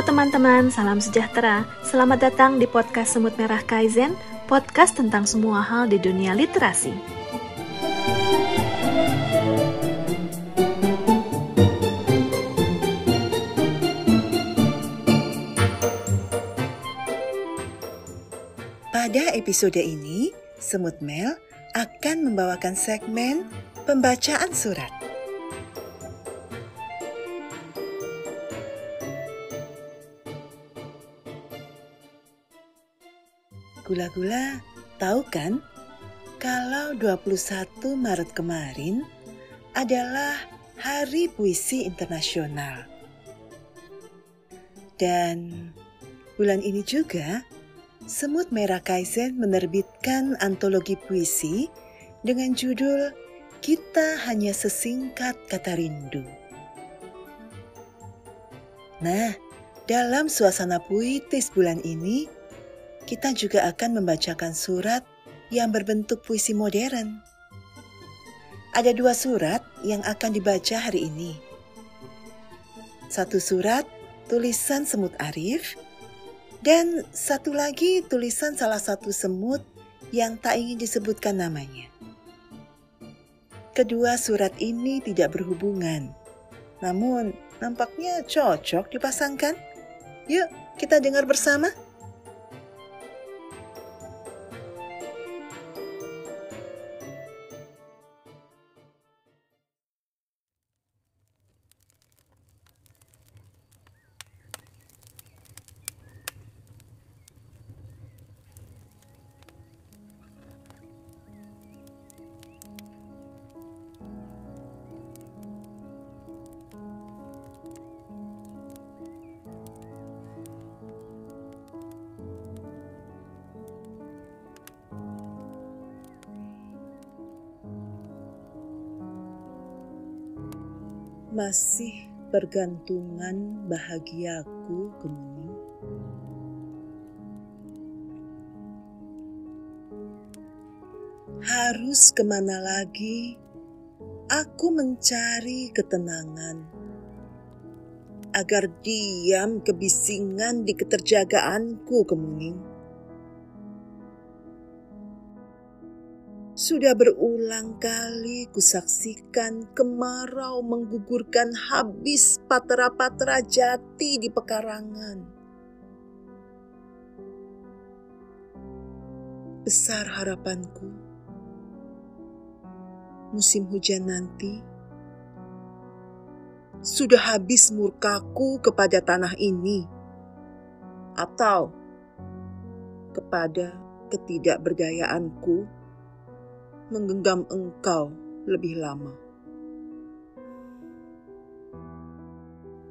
Teman-teman, salam sejahtera. Selamat datang di podcast Semut Merah Kaizen, podcast tentang semua hal di dunia literasi. Pada episode ini, Semut Mel akan membawakan segmen pembacaan surat. Gula-gula, tahu kan kalau 21 Maret kemarin adalah Hari Puisi Internasional. Dan bulan ini juga Semut Merah Kaizen menerbitkan antologi puisi dengan judul Kita Hanya Sesingkat Kata Rindu. Nah, dalam suasana puitis bulan ini, kita juga akan membacakan surat yang berbentuk puisi modern. Ada dua surat yang akan dibaca hari ini. Satu surat tulisan semut Arif, dan satu lagi tulisan salah satu semut yang tak ingin disebutkan namanya. Kedua surat ini tidak berhubungan, namun nampaknya cocok dipasangkan. Yuk, kita dengar bersama. Masih pergantungan bahagiaku kemuning. Harus ke mana lagi aku mencari ketenangan agar diam kebisingan di keterjagaanku kemuning. Sudah berulang kali kusaksikan kemarau menggugurkan habis patra-patra jati di pekarangan. Besar harapanku, musim hujan nanti sudah habis murkaku kepada tanah ini, atau kepada ketidakberdayaanku menggenggam engkau lebih lama.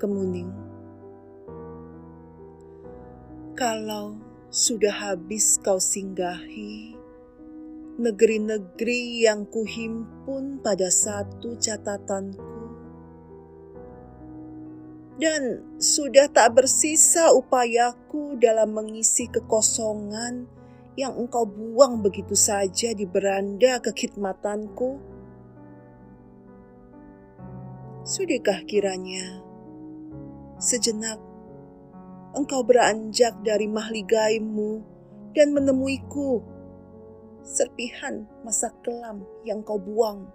Kemuning, kalau sudah habis kau singgahi negeri-negeri yang kuhimpun pada satu catatanku, dan sudah tak bersisa upayaku dalam mengisi kekosongan yang engkau buang begitu saja di beranda kekhidmatanku? Sudahkah kiranya sejenak engkau beranjak dari mahligaimu dan menemuiku serpihan masa kelam yang kau buang?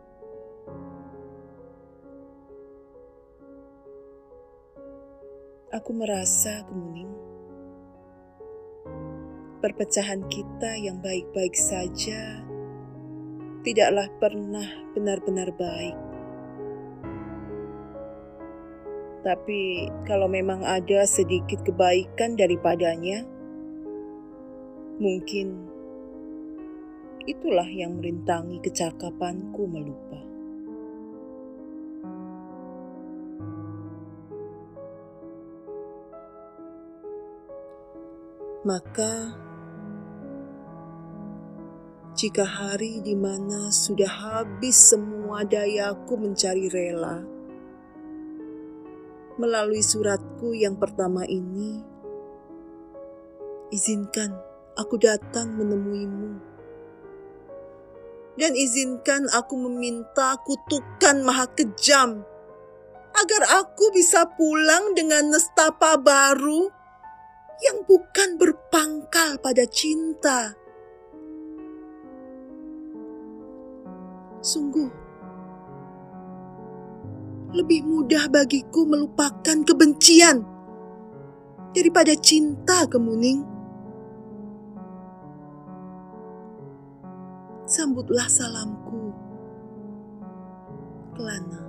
Aku merasa kemuning perpecahan kita yang baik-baik saja tidaklah pernah benar-benar baik. Tapi kalau memang ada sedikit kebaikan daripadanya, mungkin itulah yang merintangi kecakapanku melupa. Maka jika hari di mana sudah habis semua dayaku mencari rela. Melalui suratku yang pertama ini, izinkan aku datang menemuimu. Dan izinkan aku meminta kutukan maha kejam agar aku bisa pulang dengan nestapa baru yang bukan berpangkal pada cinta. Sungguh, lebih mudah bagiku melupakan kebencian daripada cinta kemuning. Sambutlah salamku, Kelana.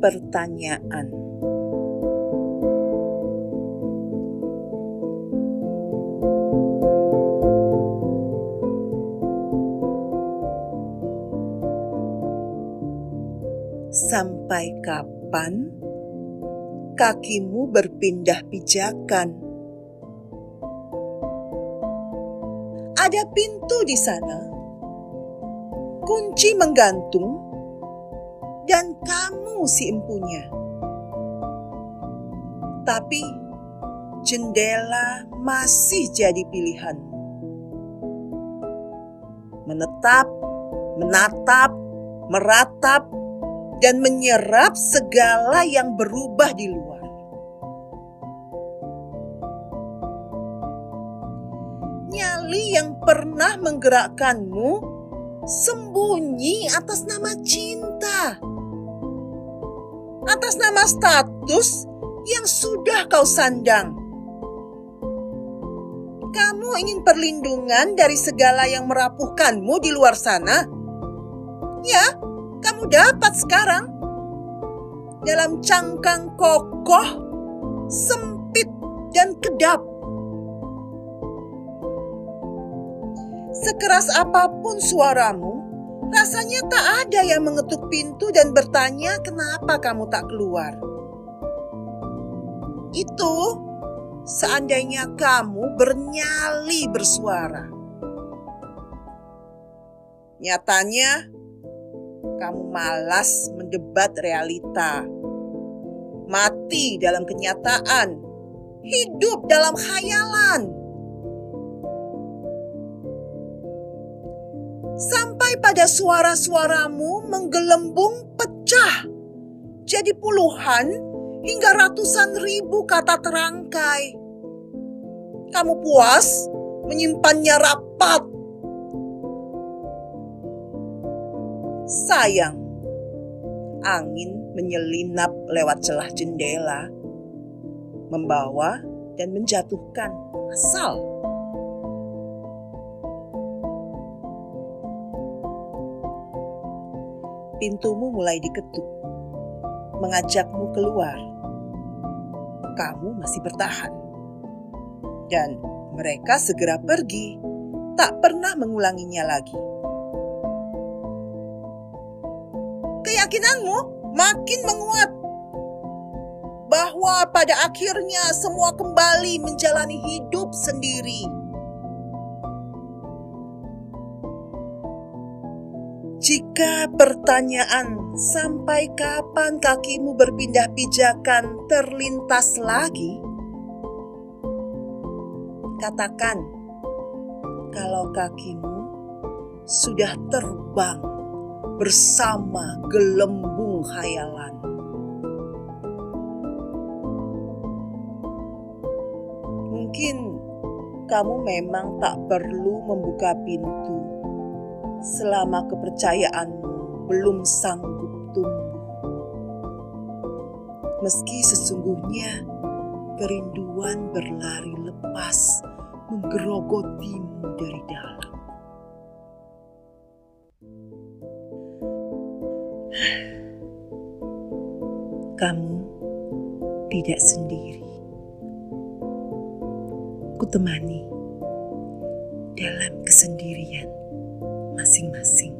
Pertanyaan. Sampai kapan kakimu berpindah pijakan? Ada pintu di sana. Kunci menggantung dan kamu si empunya. Tapi jendela masih jadi pilihan. Menetap, menatap, meratap, dan menyerap segala yang berubah di luar. Nyali yang pernah menggerakkanmu sembunyi atas nama cinta, atas nama status yang sudah kau sandang. Kamu ingin perlindungan dari segala yang merapuhkanmu di luar sana? Ya, kamu dapat sekarang. Dalam cangkang kokoh, sempit, dan kedap. Sekeras apa pun suaramu, rasanya tak ada yang mengetuk pintu dan bertanya kenapa kamu tak keluar. Itu seandainya kamu bernyali bersuara. Nyatanya, kamu malas mendebat realita, mati dalam kenyataan, hidup dalam khayalan. Pada suara-suaramu menggelembung pecah jadi puluhan hingga ratusan ribu kata terangkai. Kamu puas menyimpannya rapat Sayang, angin menyelinap lewat celah jendela, membawa dan menjatuhkan asal. Pintumu mulai diketuk, mengajakmu keluar. Kamu masih bertahan, dan mereka segera pergi, tak pernah mengulanginya lagi. keyakinanmu makin menguat bahwa pada akhirnya semua kembali menjalani hidup sendiri. Jika pertanyaan sampai kapan kakimu berpindah pijakan terlintas lagi, katakan kalau kakimu sudah terbang bersama gelembung khayalan. Mungkin kamu memang tak perlu membuka pintu selama kepercayaanmu belum sanggup tumbuh. Meski sesungguhnya kerinduan berlari lepas menggerogotimu dari dalam. Kamu tidak sendiri. Kutemani dalam kesendirian assim, assim.